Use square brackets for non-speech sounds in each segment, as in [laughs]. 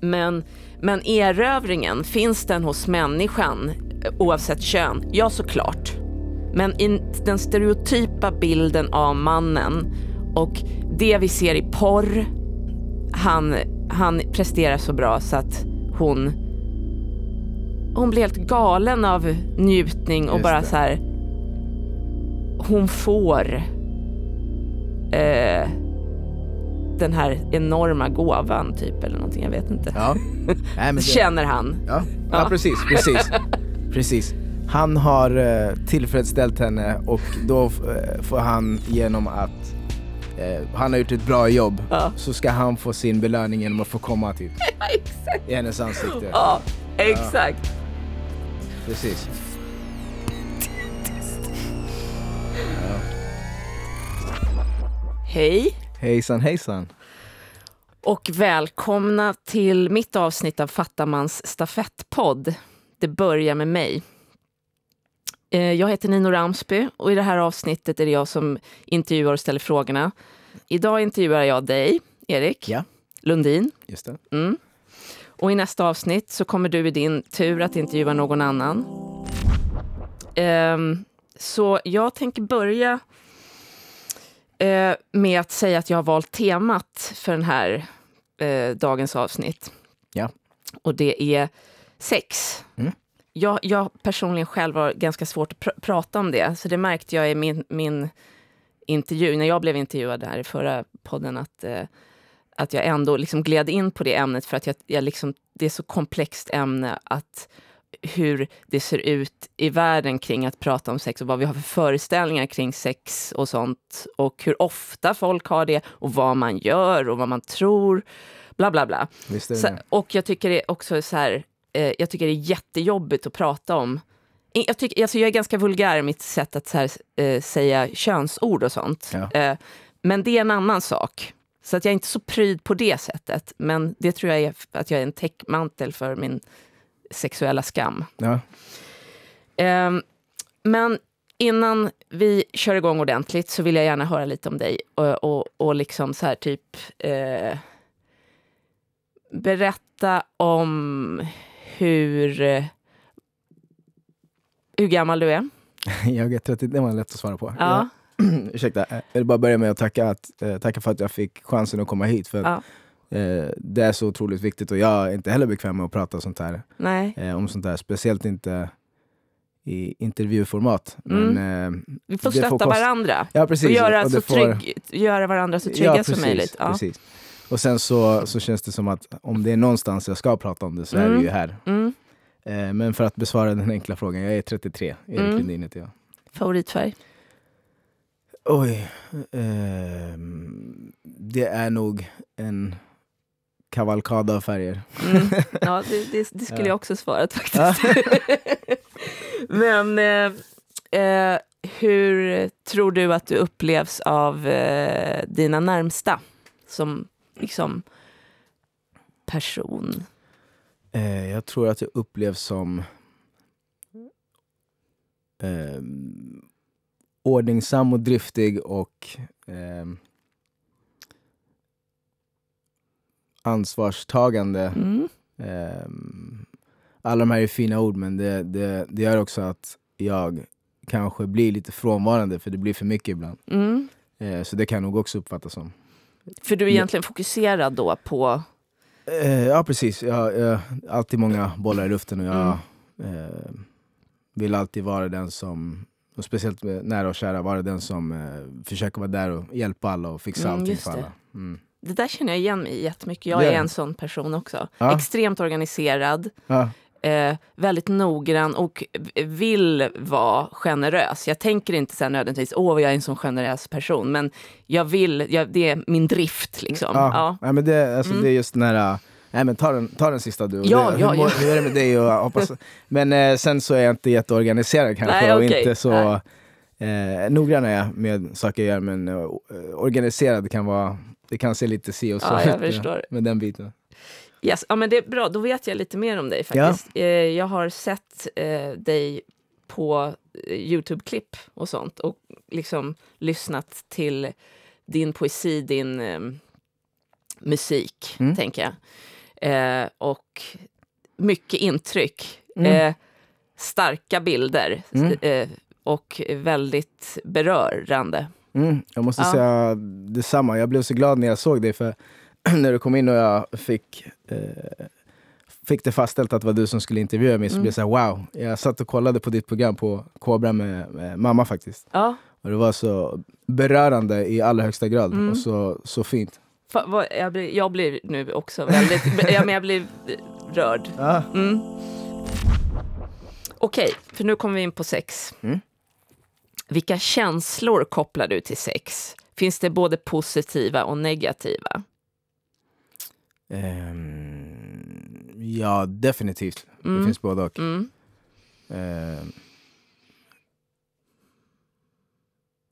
Men, men erövringen, finns den hos människan eh, oavsett kön? Ja, såklart. Men i den stereotypa bilden av mannen och det vi ser i porr, han, han presterar så bra så att hon hon blir helt galen av njutning och Just bara det. så här. Hon får eh, den här enorma gåvan typ eller någonting, jag vet inte. Ja. Nej, [laughs] det, Känner han. ja. ja, precis, precis. precis. Han har eh, tillfredsställt henne och då eh, får han genom att eh, han har gjort ett bra jobb Ja. så ska han få sin belöning genom att få komma typ [laughs] exakt. i hennes ansikte. Ja, exakt. Precis. Hej Hejsan hejsan. och välkomna till mitt avsnitt av Fattamans stafettpodd. Det börjar med mig. Eh, Jag heter Nino Ramsby och i det här avsnittet är det jag som intervjuar och ställer frågorna. Idag intervjuar jag dig, Erik Ja, Lundin. just det. Mm. Och i nästa avsnitt så kommer du i din tur att intervjua någon annan. Ehm, så jag tänker börja eh, med att säga att jag har valt temat för den här eh, dagens avsnitt. Ja. Och det är sex. Mm. Jag, jag personligen själv har ganska svårt att pr- prata om det, så det märkte jag i min, min intervju, när jag blev intervjuad här i förra podden, att eh, att jag ändå liksom gled in på det ämnet för att jag, jag liksom, det är så komplext ämne att hur det ser ut i världen kring att prata om sex och vad vi har för föreställningar kring sex och sånt och hur ofta folk har det och vad man gör och vad man tror, bla bla bla. Så, och jag tycker det är också så här, eh, jag tycker det är jättejobbigt att prata om jag, tycker, alltså jag är ganska vulgär i mitt sätt att så här, eh, säga könsord och sånt. Ja. Eh, men det är en annan sak. Så att jag är inte så pryd på det sättet. Men det tror jag är att jag är en täckmantel för min sexuella skam. Ja. Ehm, men innan vi kör igång ordentligt så vill jag gärna höra lite om dig. Och, och, och liksom så här typ... Eh, berätta om hur, hur gammal du är. [laughs] Jag är 30, det var lätt att svara på. Ja. Jag, [clears throat] ursäkta, jag vill bara börja med att tacka, att, eh, tacka för att jag fick chansen att komma hit. För att, eh, det är så otroligt viktigt och jag är inte heller bekväm med att prata sånt här, eh, om sånt här. Speciellt inte i intervjuformat. Men, eh, vi får stötta kosta- varandra. Ja precis. och göra, och så får- trygg, göra varandra så trygga ja, som precis, möjligt. Ja. Precis. Och sen så, så känns det som att om det är någonstans jag ska prata om det så är Mm. det ju här. Mm. Eh, men för att besvara den enkla frågan, jag är 33, Erik Mm. Lundin heter jag. Favoritfärg? Oj. ehm, det är nog en kavalkad av färger. Mm. [laughs] Ja, det, det, det skulle Ja. jag också svarat faktiskt. [laughs] Men eh, eh, hur tror du att du upplevs av eh, dina närmsta som liksom person? Eh, jag tror att jag upplevs som ehm, ordningsam och driftig och ansvarstagande. Mm. Ehm, alla de här är fina ord men det, det, det gör också att jag kanske blir lite frånvarande för det blir för mycket ibland. Mm. Eh, så det kan nog också uppfattas som. För du är egentligen fokuserad då på... Eh, ja precis, jag jag har alltid många bollar i luften och jag eh, vill alltid vara den som, och speciellt nära och kära, vara den som försöker vara där och hjälpa alla och fixa Mm, allting för alla. Mm. Det där känner jag igen mig i jättemycket. Jag Det är en sån person också. Ja. Extremt organiserad. Ja, eh, väldigt noggrann och vill vara generös. Jag tänker inte här nödvändigtvis, åh jag är en sån generös person, men jag vill, jag, det är min drift liksom. ja. Ja. Nej, men det, alltså, Mm. det är just den här, äh, nej men ta den, ta den sista du. Och Ja, det, ja, hur, ja. hur är det med dig? Och, hoppas, [laughs] men eh, sen så är jag inte jätteorganiserad kanske Nej, och okej. inte så eh, noggrann är jag med saker jag gör men eh, organiserad kan vara, det kan se lite si och så Ja, jag förstår. med den biten. Yes. ja, men det är bra, då vet jag lite mer om dig faktiskt. Eh, jag har sett eh, dig på eh, Youtube-klipp och sånt och liksom lyssnat till din poesi, din eh, musik, Mm. tänker jag. Eh, och mycket intryck. Mm. Starka bilder. Mm. Och väldigt berörande. Mm, jag måste Ja. säga detsamma. Jag blev så glad när jag såg dig. För [clears throat] när du kom in och jag fick, eh, fick det fastställt att det var du som skulle intervjua mig så Mm. blev jag så här, wow. Jag satt och kollade på ditt program på Kobra med, med mamma faktiskt. Ja. Och det var så berörande i allra högsta grad Mm. och så, så fint. Fa, vad, jag, blir, jag blir nu också väldigt... ja, men jag blir rörd. Ja. Mm. Okej, för nu kommer vi in på sex. Mm. Vilka känslor kopplar du till sex? Finns det både positiva och negativa? Ehm, ja, definitivt. Mm. Det finns både och. Mm.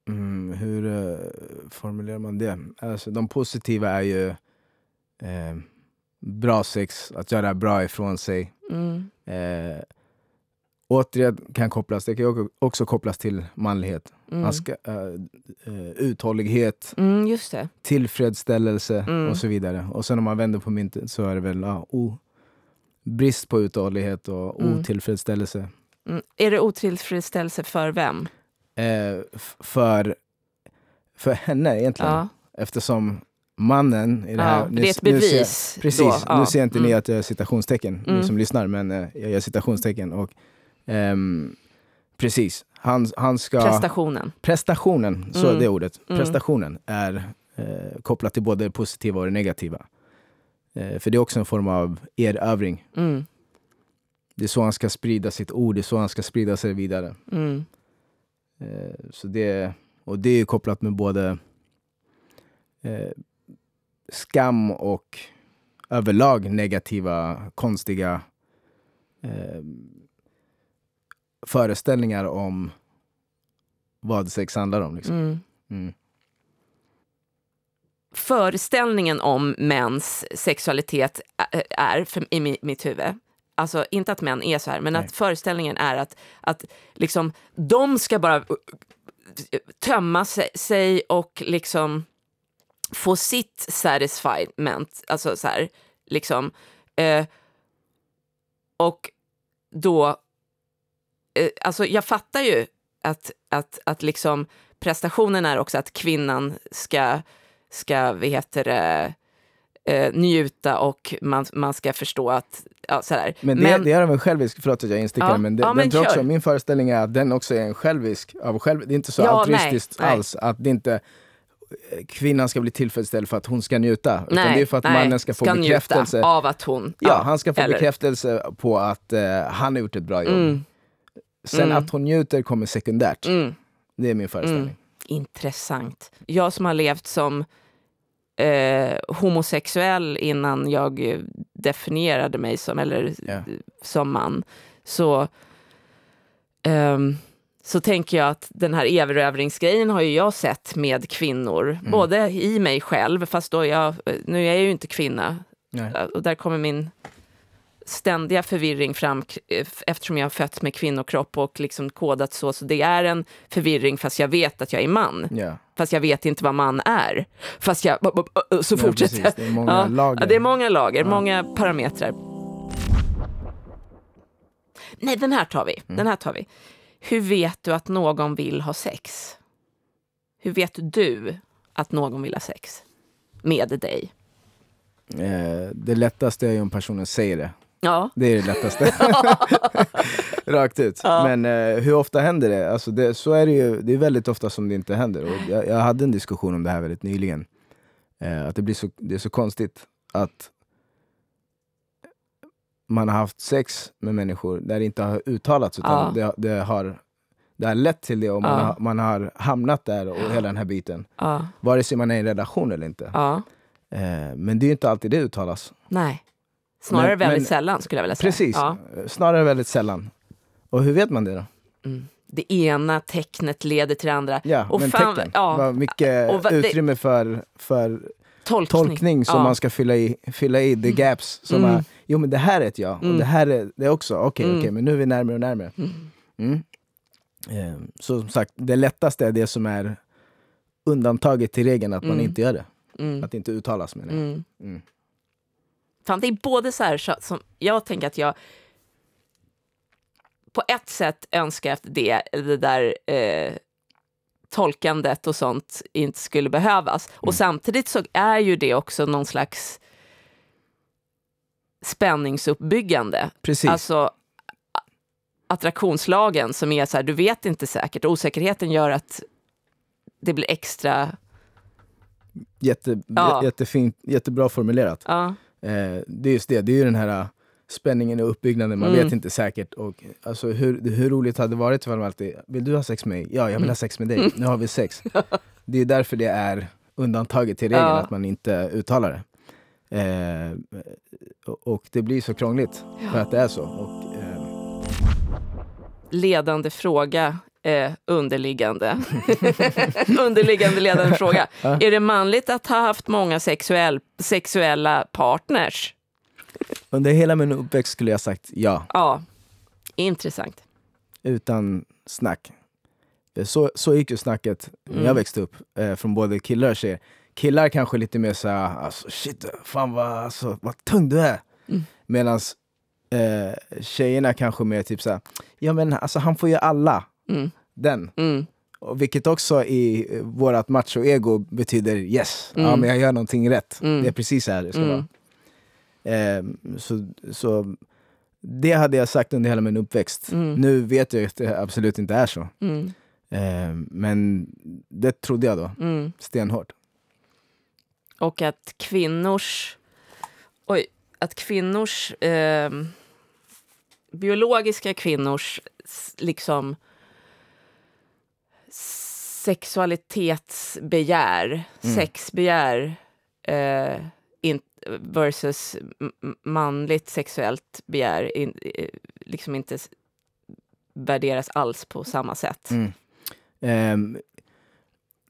Mm, hur eh, formulerar man det? Alltså, de positiva är ju eh, bra sex, att göra bra ifrån sig. Mm. Eh, återigen kan kopplas, det kan också- kopplas till manlighet. Mm. Man ska, eh, eh, uthållighet, Mm, tillfredsställelse Mm. och så vidare. Och sen om man vänder på myntet så är det väl ja, o, brist på uthållighet och Mm. otillfredsställelse. Mm. Är det otillfredsställelse för vem? Eh, för, för henne egentligen. Ja. Eftersom mannen i det här... ja. Det är ett nu ser- bevis. Precis, då. Ja. nu ser inte ni Mm. att jag gör citationstecken, Mm. ni som lyssnar, men eh, jag gör citationstecken. Och, ehm, precis, han, han ska... Prestationen. prestationen, så Mm. är det ordet. Mm. Prestationen är eh, kopplat till både det positiva och det negativa. Eh, för det är också en form av erövring. Mm. Det är så han ska sprida sitt ord, det är så han ska sprida sig vidare. Mm. Eh, så det, och det är kopplat med både eh, skam och överlag negativa, konstiga eh, föreställningar om vad sex handlar om. Liksom. Mm. Mm. Föreställningen om mäns sexualitet är, för, i mi- mitt huvud, alltså inte att män är så här, men Nej. att föreställningen är att, att liksom, de ska bara tömma sig, och liksom få sitt satisfiement, alltså så här, liksom. Eh, och då, alltså jag fattar ju att, att, att liksom prestationen är också att kvinnan ska, ska vad heter det, eh, njuta och man, man ska förstå att, ja sådär. Men det, det är en självisk, förlåt att jag instickar, Ja, men, det, ja, den men tror också, min föreställning är att den också är en självisk, av själv, det är inte så Ja, altruistiskt nej, nej. alls, att det inte eh, kvinnan ska bli tillfredsställd för att hon ska njuta, utan Nej, det är för att nej, mannen ska få bekräftelse. njuta av att hon... Ja, han ska få eller- bekräftelse på att eh, han har gjort ett bra jobb. Mm, Sen Mm. att hon njuter kommer sekundärt. mm. Det är min föreställning. Mm. Intressant. Jag som har levt som eh, homosexuell innan jag eh, definierade mig som, eller, Ja. som man, så, ehm, så tänker jag att den här erövringsgrejen har ju jag sett med kvinnor, Mm. både i mig själv, fast då jag, nu är jag ju inte kvinna, Nej. och där kommer min ständiga förvirring fram eh, eftersom jag har fötts med kvinnokropp och liksom kodat så. Så det är en förvirring fast jag vet att jag är man. Ja. Fast jag vet inte vad man är. Fast jag... Så fortsätter precis. Det är många Ja, lager. Ja, det är många lager, många parametrar. Nej, den här tar vi. Mm. Den här tar vi. Hur vet du att någon vill ha sex? Hur vet du att någon vill ha sex med dig? Eh, det lättaste är ju om personen säger det. Ja. Det är det lättaste. [laughs] [laughs] Rakt ut. Ja. Men eh, hur ofta händer det? Alltså det? Så är det ju, det är väldigt ofta som det inte händer. Och jag, jag hade en diskussion om det här väldigt nyligen. Eh, att det, blir så, det är så konstigt att man har haft sex med människor där det inte har uttalats utan Ja. det, det, har, det har lett till det och man, Ja. har, man har hamnat där och hela den här biten. Ja. Vare sig man är i en relation eller inte. ja. Eh, men det är ju inte alltid det uttalas. Nej. Snarare Men- väldigt men- sällan skulle jag vilja säga. Precis, Ja. snarare väldigt sällan. Och hur vet man det då? Mm. Det ena tecknet leder till det andra. Ja, Och men fan, tecken. ja. Vad mycket Och det- utrymme för, för Tolkning. tolkning som Ja. man ska fylla i, fylla i the gaps. Som Mm. är, jo men det här är ett ja, och Mm. det här är det också. Okej, Mm. okej, men nu är vi närmare och närmare. Mm. Mm. Eh, så som sagt, det lättaste är det som är undantaget till regeln att man Mm. inte gör det. Mm. Att det inte uttalas menar jag. Mm. Mm. Fan, det är både så här som jag tänker att jag på ett sätt önskar att det, det där eh, tolkandet och sånt inte skulle behövas. Och samtidigt så är ju det också någon slags spänningsuppbyggande. Precis. Alltså attraktionslagen som är så här, du vet inte säkert. Osäkerheten gör att det blir extra... Jätte, Ja. jä- jättefint, jättebra formulerat. Ja, Eh, det är just det, det är ju den här äh, spänningen och uppbyggnaden, man Mm. vet inte säkert. Och, alltså, hur, hur roligt hade det varit ifall man alltid, vill du ha sex med mig? Ja, jag vill Mm. ha sex med dig. Nu har vi sex. det är därför det är undantaget till regeln, Ja. att man inte uttalar det. Eh, och, det blir så krångligt för att det är så. Och, eh, ledande fråga, eh, underliggande. [laughs] underliggande ledande fråga. [laughs] Är det manligt att ha haft många sexuell, sexuella partners? under hela min uppväxt skulle jag sagt ja, Ja, intressant. utan snack. Så, så gick ju snacket när jag Mm. växte upp, eh, från både killar och tjejer. Killar kanske lite mer såhär, alltså shit, fan vad, alltså, vad tung du är. Mm. Medan eh, tjejerna kanske mer typ såhär, ja men alltså han får ju alla, Mm, den. mm, Och vilket också i vårat macho-ego betyder yes, ja Mm. men jag gör någonting rätt. Mm. Det är precis så här det ska Mm. vara. Eh, så, så det hade jag sagt under hela min uppväxt. Nu vet jag att det absolut inte är så. Eh, men det trodde jag då, stenhårt. Och att kvinnors... Oj, att kvinnors... Eh, biologiska kvinnors liksom sexualitetsbegär, Mm. sexbegär eh, in, versus manligt sexuellt begär in, eh, liksom inte värderas alls på samma sätt. Mm. Ehm,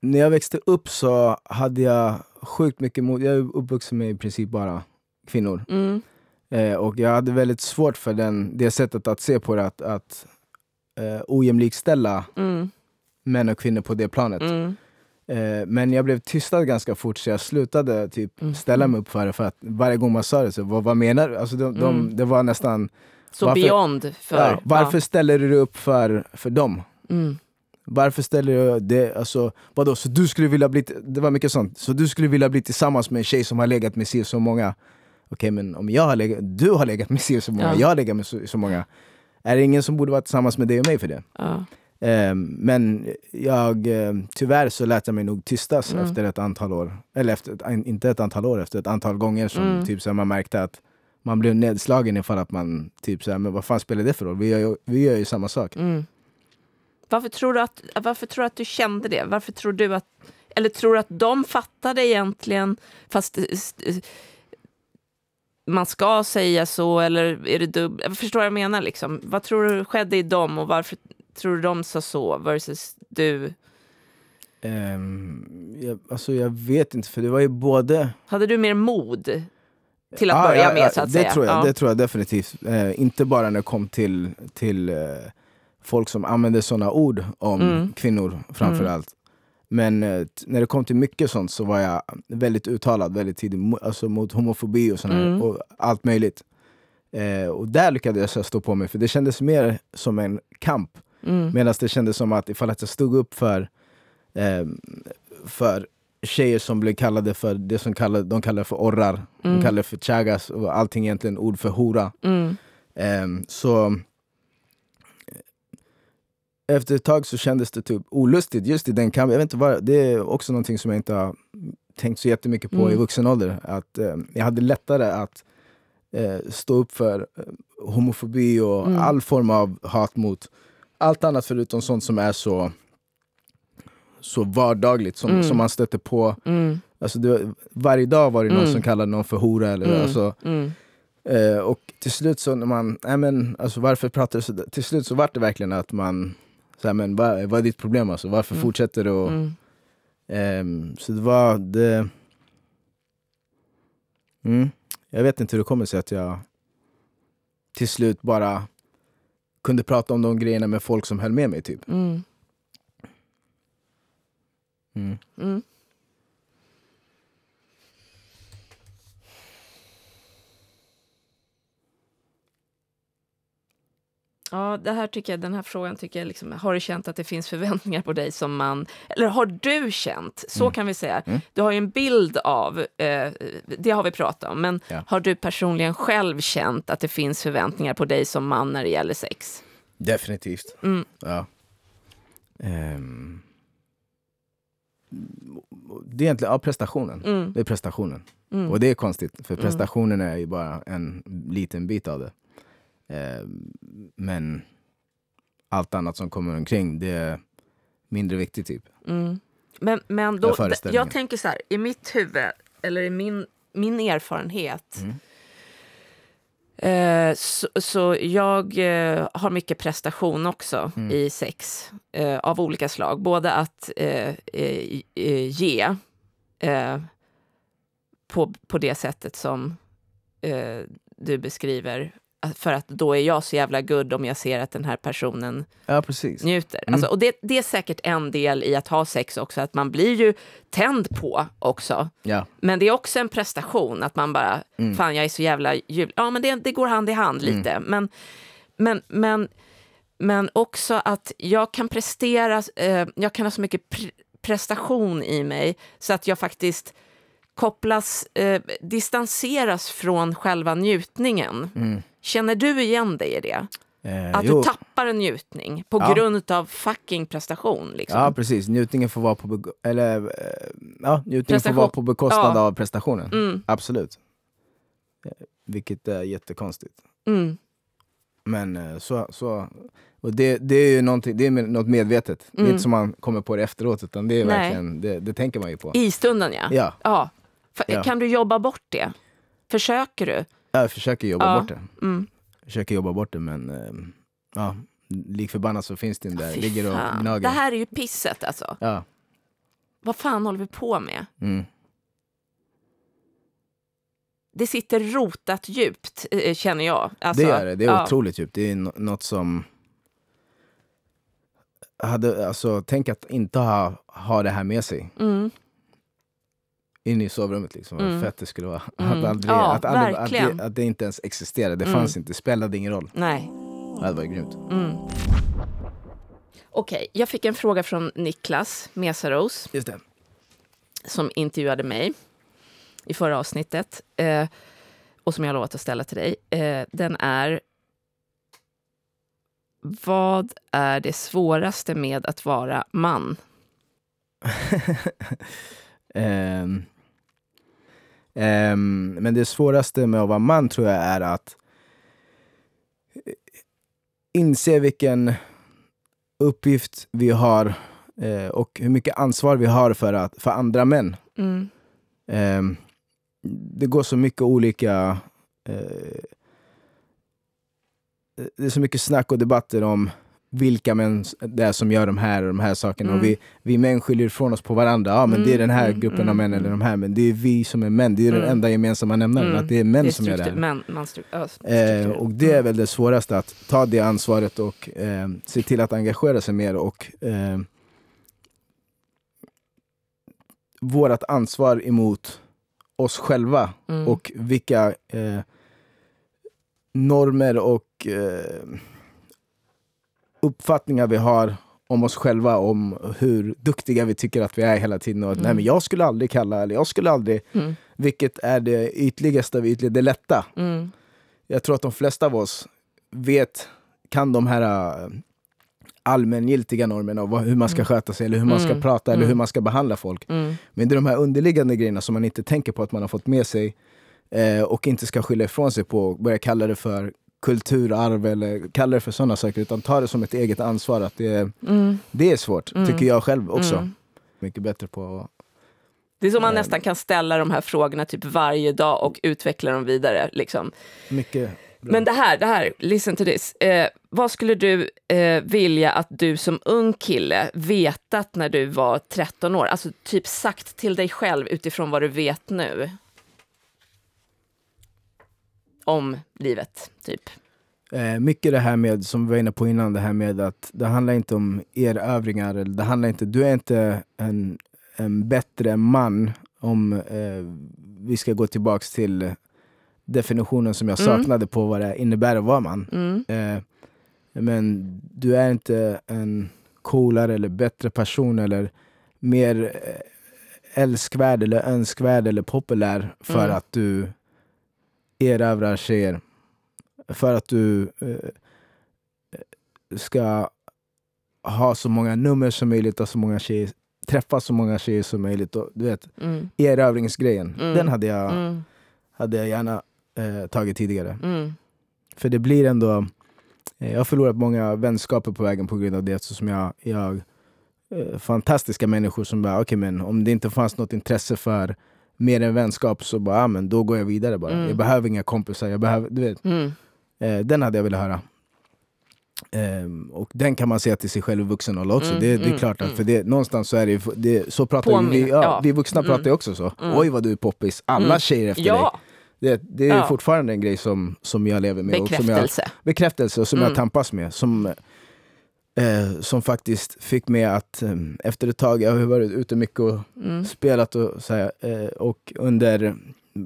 när jag växte upp så hade jag sjukt mycket mot, jag är uppvuxen med i princip bara kvinnor. Mm, Eh, och jag hade väldigt svårt för den, det sättet att se på det, att, att eh, ojämlikställa mm, män och kvinnor på det planet. mm, Eh, men jag blev tystad ganska fort så jag slutade typ Mm. ställa mig upp för det för att varje gång man sa det så, vad, vad menar du? Alltså de, de, Mm. det var nästan, Så Varför- beyond för... ja, varför ställer du upp för, för dem? Ja, mm, Varför ställer du det, alltså vadå, så du skulle vilja bli, det var mycket sånt, så du skulle vilja bli tillsammans med en tjej som har legat med si så många Okej men om jag har legat, du har legat med si så många, Ja. jag har legat med så, så många Är det ingen som borde vara tillsammans med dig och mig för det? ja. Ehm, men jag, eh, tyvärr så lät jag mig nog tystas Mm. efter ett antal år. Eller efter, inte ett antal år, efter ett antal gånger som Mm. typ så här, man märkte att man blev nedslagen ifall att man typ så här, men vad fan spelar det för roll? Vi gör ju, vi gör ju samma sak. Mm. Varför, tror du att, varför tror du att du kände det? Varför tror du att... Eller tror du att de fattade egentligen, fast eh, st- eh, man ska säga så, eller är det dubbelt? Jag förstår vad jag menar. Liksom. Vad tror du skedde i dem och varför tror du de sa så versus du? Ehm, jag, alltså jag vet inte, för det var ju både... Hade du mer mod till att Ja, börja ja, med, så att det säga? Tror jag, ja. Det tror jag definitivt. Eh, inte bara när det kom till, till eh, folk som använde sådana ord om Mm. kvinnor framför Mm. allt. Men eh, när det kom till mycket sånt så var jag väldigt uttalad väldigt tidigt alltså mot homofobi och, såna Mm. och allt möjligt. Eh, och där lyckades jag stå på mig, för det kändes mer som en kamp. Mm. Medan det kändes som att ifall att jag stod upp för, eh, för tjejer som blev kallade för det som kallade, de kallade för orrar, de Mm. kallade för chagas och allting egentligen ord för hora. Mm. Ehm, så eh, efter ett tag så kändes det typ olustigt just i den kampen. Jag vet inte vad, det är också någonting som jag inte har tänkt så jättemycket på Mm. i vuxen ålder. Att, eh, jag hade lättare att eh, stå upp för eh, homofobi och Mm. all form av hat mot allt annat förutom sånt som är så så vardagligt som, Mm. som man stöter på. Mm. Alltså det, varje dag var det någon Mm. som kallade någon för hora. Eller, Mm. alltså, Mm. Eh, och till slut så när man, nej men alltså varför pratar du så Till slut så var det verkligen att man, så här, men vad, vad är ditt problem alltså? Varför Mm. fortsätter du? Och, ehm, så det var det... Jag vet inte hur det kommer sig att jag till slut bara kunde prata om de grejerna med folk som höll med mig typ. Mm. Mm. Ja, det här tycker jag, den här frågan tycker jag liksom, har du känt att det finns förväntningar på dig som man, eller har du känt, så Mm. kan vi säga, Mm. du har ju en bild av, eh, det har vi pratat om, men Ja. har du personligen själv känt att det finns förväntningar på dig som man när det gäller sex? Definitivt. Mm. Ja. Ehm. Det är egentligen ja, prestationen. Mm. Det är prestationen. Mm. Och det är konstigt, för Mm. prestationen är ju bara en liten bit av det. Ehm, men allt annat som kommer omkring, det är mindre viktigt typ. Mm. Men, men då, jag tänker så här, i mitt huvud, eller i min, min erfarenhet, Mm. eh, så, så jag eh, har mycket prestation också Mm. i sex, eh, av olika slag. Både att eh, eh, eh, ge eh, på, på det sättet som eh, du beskriver, för att då är jag så jävla good om jag ser att den här personen Ja, precis. njuter. Mm. Alltså, och det, det är säkert en del i att ha sex också, att man blir ju tänd på också. Ja. Men det är också en prestation, att man bara, Mm. fan jag är så jävla jul... Ja, men det, det går hand i hand lite. Men, men, men, men också att jag kan prestera, eh, jag kan ha så mycket pre prestation i mig så att jag faktiskt kopplas, eh, distanseras från själva njutningen. Mm. Känner du igen dig i det? Eh, Att jo. du tappar en njutning på Ja. grund av fucking prestation. Liksom. Ja, precis. Njutningen får vara på, eller, eh, ja, njutningen får vara på bekostnad Ja. av prestationen. Mm, Absolut. Eh, Vilket är jättekonstigt. mm, Men eh, så, så och det, det är ju det är något medvetet. Det är Mm. inte som man kommer på det efteråt, utan det är Nej. verkligen, det, det tänker man ju på. I stunden, ja. Ja, Ja. Kan du jobba bort det? Försöker du? Jag försöker jobba Ja. bort det. Mm. Försöker jobba bort det, men eh, ja, lik förbannat så finns den där, Fy ligger och gnager. Det här är ju pisset alltså. Ja. Vad fan håller vi på med? Mm. Det sitter rotat djupt, eh, känner jag. Alltså, det gör det, det är ja. otroligt djupt. Det är något som... Hade, alltså, tänk att inte ha, ha det här med sig Mm. In i sovrummet. Liksom. Mm. Fett det skulle vara. [laughs] Mm. Att, aldrig, Ja, att, aldrig, att, det, att det inte ens existerade. Det Mm. fanns inte, spelade ingen roll. Nej. Det varit grymt. Mm. Okej, jag fick en fråga från Niklas Mesaros. Just det. som intervjuade mig i förra avsnittet eh, och som jag har lovat att ställa till dig. Eh, den är Vad är det svåraste med att vara man? [laughs] Ehm, ehm, men det svåraste med att vara man tror jag är att eh, inse vilken uppgift vi har eh, och hur mycket ansvar vi har för, att, för andra män. Mm. Ehm, det går så mycket olika... Eh, det är så mycket snack och debatter om vilka män det är som gör de här och de här sakerna. Mm. Och vi, vi män skiljer ifrån oss på varandra. Ja, men det är Mm, den här mm, gruppen mm, av män eller mm. de här. Men det är vi som är män. Det är den Mm. enda gemensamma nämnaren. Mm. Att det är män det är som gör det här. Man, man struktur. och det är väl det svåraste, att ta det ansvaret och eh, se till att engagera sig mer och eh, vårat ansvar emot oss själva Mm. och vilka normer och uppfattningar vi har om oss själva, om hur duktiga vi tycker att vi är hela tiden. Och att, Mm. nej, men jag skulle aldrig kalla, eller jag skulle aldrig, Mm. vilket är det ytligaste av ytliga, det lätta. Mm. Jag tror att de flesta av oss vet, kan de här äh, allmängiltiga normerna vad, hur man ska Mm. sköta sig, eller hur man ska Mm. prata, eller Mm. hur man ska behandla folk. Men det är de här underliggande grejerna som man inte tänker på att man har fått med sig eh, och inte ska skylla ifrån sig på och börja kalla det för kulturarv eller kalla det för sådana saker, utan ta det som ett eget ansvar. att Det, Mm. det är svårt, Mm. tycker jag själv också. Mm. Mycket bättre på... Det är som man Eh. nästan kan ställa de här frågorna typ varje dag och utveckla dem vidare. Liksom. Mycket bra. Men det här, det här, listen to this. Eh, vad skulle du eh, vilja att du som ung kille vetat när du var 13 år? Alltså typ sagt till dig själv utifrån vad du vet nu. Om livet, typ. Eh, mycket det här med, som vi var inne på innan, det här med att det handlar inte om erövringar. Eller det handlar inte, du är inte en, en bättre man om eh, vi ska gå tillbaks till definitionen som jag Mm. saknade på vad det innebär att vara man. Mm. Eh, Men du är inte en coolare eller bättre person eller mer eh, älskvärd eller önskvärd eller populär för Mm. att du erövrar tjejer. För att du eh, ska ha så många nummer som möjligt och så många tjejer, träffa så många tjejer som möjligt. Och, du vet, Mm. erövringsgrejen, Mm. den hade jag, Mm. hade jag gärna eh, tagit tidigare. Mm. För det blir ändå... Eh, jag har förlorat många vänskaper på vägen på grund av det eftersom jag... jag eh, fantastiska människor som bara, okej men om det inte fanns något intresse för mer än vänskap så bara, ah, men då går jag vidare bara. Mm. Jag behöver inga kompisar, jag behöver, du vet. Mm. Eh, den hade jag velat höra. Ehm, och den kan man säga till sig själv i vuxen ålder också. Mm, det, det är mm, klart att mm. för det, någonstans så är det, det så pratar Påminner, vi, ja, ja. vi vuxna Mm. pratar ju också så. Oj vad du är poppis, alla tjejer efter dig. Ja, Det, det är Ja. fortfarande en grej som, som jag lever med. Och som jag, bekräftelse. bekräftelse och som Mm. jag tampas med. Som, eh, som faktiskt fick mig att eh, efter ett tag, jag har varit ute mycket och Mm. spelat och så här, eh, och under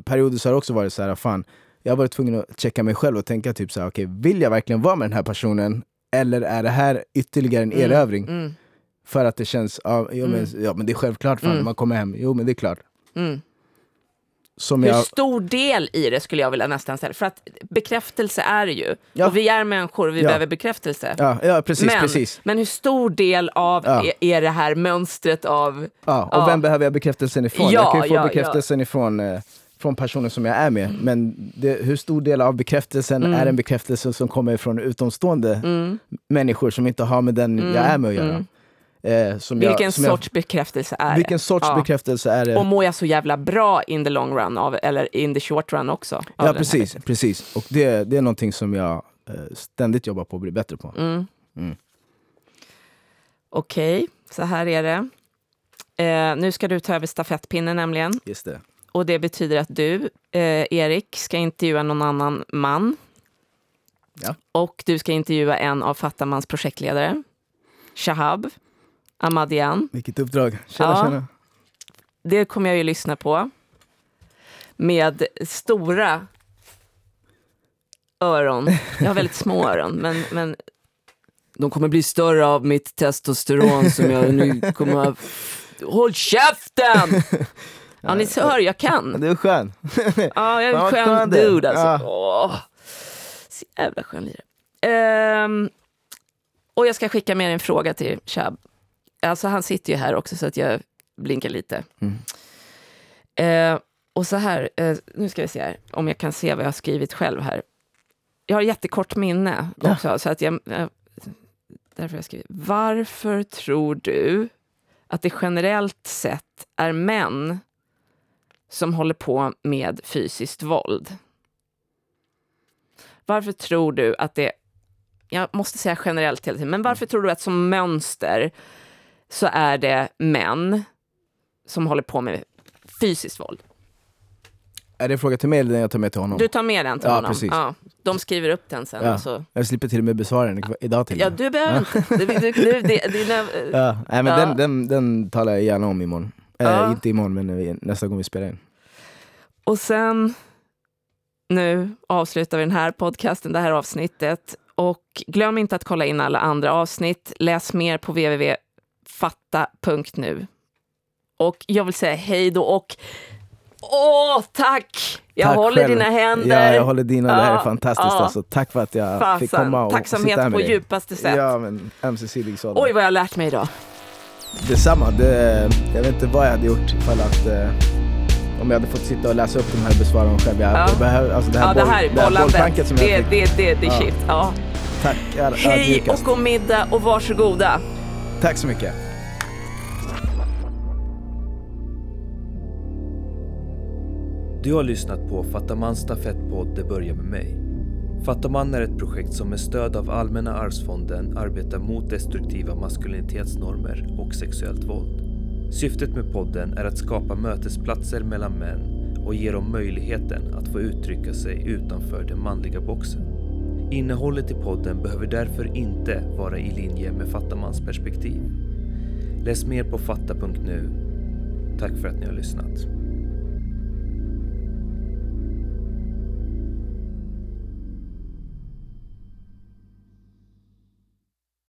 perioder så har det också varit så här, fan, jag har varit tvungen att checka mig själv och tänka typ så här, okej, vill jag verkligen vara med den här personen? Eller är det här ytterligare en Mm. erövring? Mm. För att det känns, ja, jo, men, ja men det är självklart fan, Mm. man kommer hem, jo men det är klart. Mm. Som Hur jag, stor del i det skulle jag vilja nästan ställa. För att bekräftelse är det ju. Ja. Och vi är människor och vi Ja. behöver bekräftelse. ja, ja precis, men, precis. men hur stor del av Ja. är, är det här mönstret av... Ja, och vem behöver jag bekräftelsen ifrån? Ja, jag kan ju få bekräftelsen ifrån eh, från personen som jag är med. Men det, hur stor del av bekräftelsen Mm. är en bekräftelse som kommer från utomstående Mm, människor som inte har med den Mm, jag är med att göra? Eh, vilken jag, som jag- sorts bekräftelse är vilken det? sorts Ja. bekräftelse är det? Och mår jag så jävla bra in the long run, av, eller in the short run också? ja precis, precis. Och det, det är någonting som jag eh, ständigt jobbar på att bli bättre på. Mm. Mm. Okej, så här är det. Eh, nu ska du ta över stafettpinnen nämligen. Just det. Och det betyder att du, eh, Erik, ska intervjua någon annan man. Ja. Och du ska intervjua en av Fattamans projektledare, Shahab Ahmadian. Vilket uppdrag. Tjena, Ja. tjena. Det kommer jag ju lyssna på. Med stora öron. Jag har väldigt små öron, men, men de kommer bli större av mitt testosteron som jag nu kommer att... Håll käften! Ja, ni hör, jag kan. Du är skön. Ja, jag är en skön dude alltså. Ja. Åh, så jävla skön lirare. Ehm, och jag ska skicka med en fråga till Chab. Alltså han sitter ju här också så att jag blinkar lite. Mm. Eh, och så här, eh, nu ska vi se här, om jag kan se vad jag har skrivit själv här. Jag har jättekort minne Ja. också, så att jag... Eh, därför jag skrivit. Varför tror du att det generellt sett är män som håller på med fysiskt våld? Varför tror du att det... Jag måste säga generellt hela tiden, men varför tror du att som mönster så är det män som håller på med fysiskt våld? Är det en fråga till mig eller den jag tar med till honom? Du tar med den till Ja, honom. precis. Ja, de skriver upp den sen. Ja. Så. Jag slipper till och med besvara den idag till Ja, du behöver inte. Du, du, du, det, dina, [laughs] Ja, nej, men Ja. Den, den, den talar jag gärna om imorgon. Eh, Ja. Inte imorgon, men vi- nästa gång vi spelar in. Och sen, nu avslutar vi den här podcasten, det här avsnittet. Och glöm inte att kolla in alla andra avsnitt. Läs mer på www.fatta.nu. Och jag vill säga hej då och åh, tack! Jag Tack håller själv. dina händer. Ja, jag håller dina. det här är Ja, fantastiskt. ja. Alltså. Tack för att jag Fasen, fick komma och sitta Tacksamhet här med på dig. djupaste sätt. Ja, men ömsesidig sådan. Oj, vad jag har lärt mig idag. Detsamma. Det, jag vet inte vad jag hade gjort ifall att eh, om jag hade fått sitta och läsa upp de här dem själv. Jag, Ja. jag behöver, alltså det här, Ja, det här är det här bollplanket som Det, jag det, fick. det, det, är Ja. shit. Ja. Tack. Hej och god middag och varsågoda. Tack så mycket. Du har lyssnat på Fattamans stafettpodd Det börjar med mig. Fattaman är ett projekt som med stöd av Allmänna arvsfonden arbetar mot destruktiva maskulinitetsnormer och sexuellt våld. Syftet med podden är att skapa mötesplatser mellan män och ge dem möjligheten att få uttrycka sig utanför den manliga boxen. Innehållet i podden behöver därför inte vara i linje med Fattamans perspektiv. Läs mer på fatta.nu. Tack för att ni har lyssnat.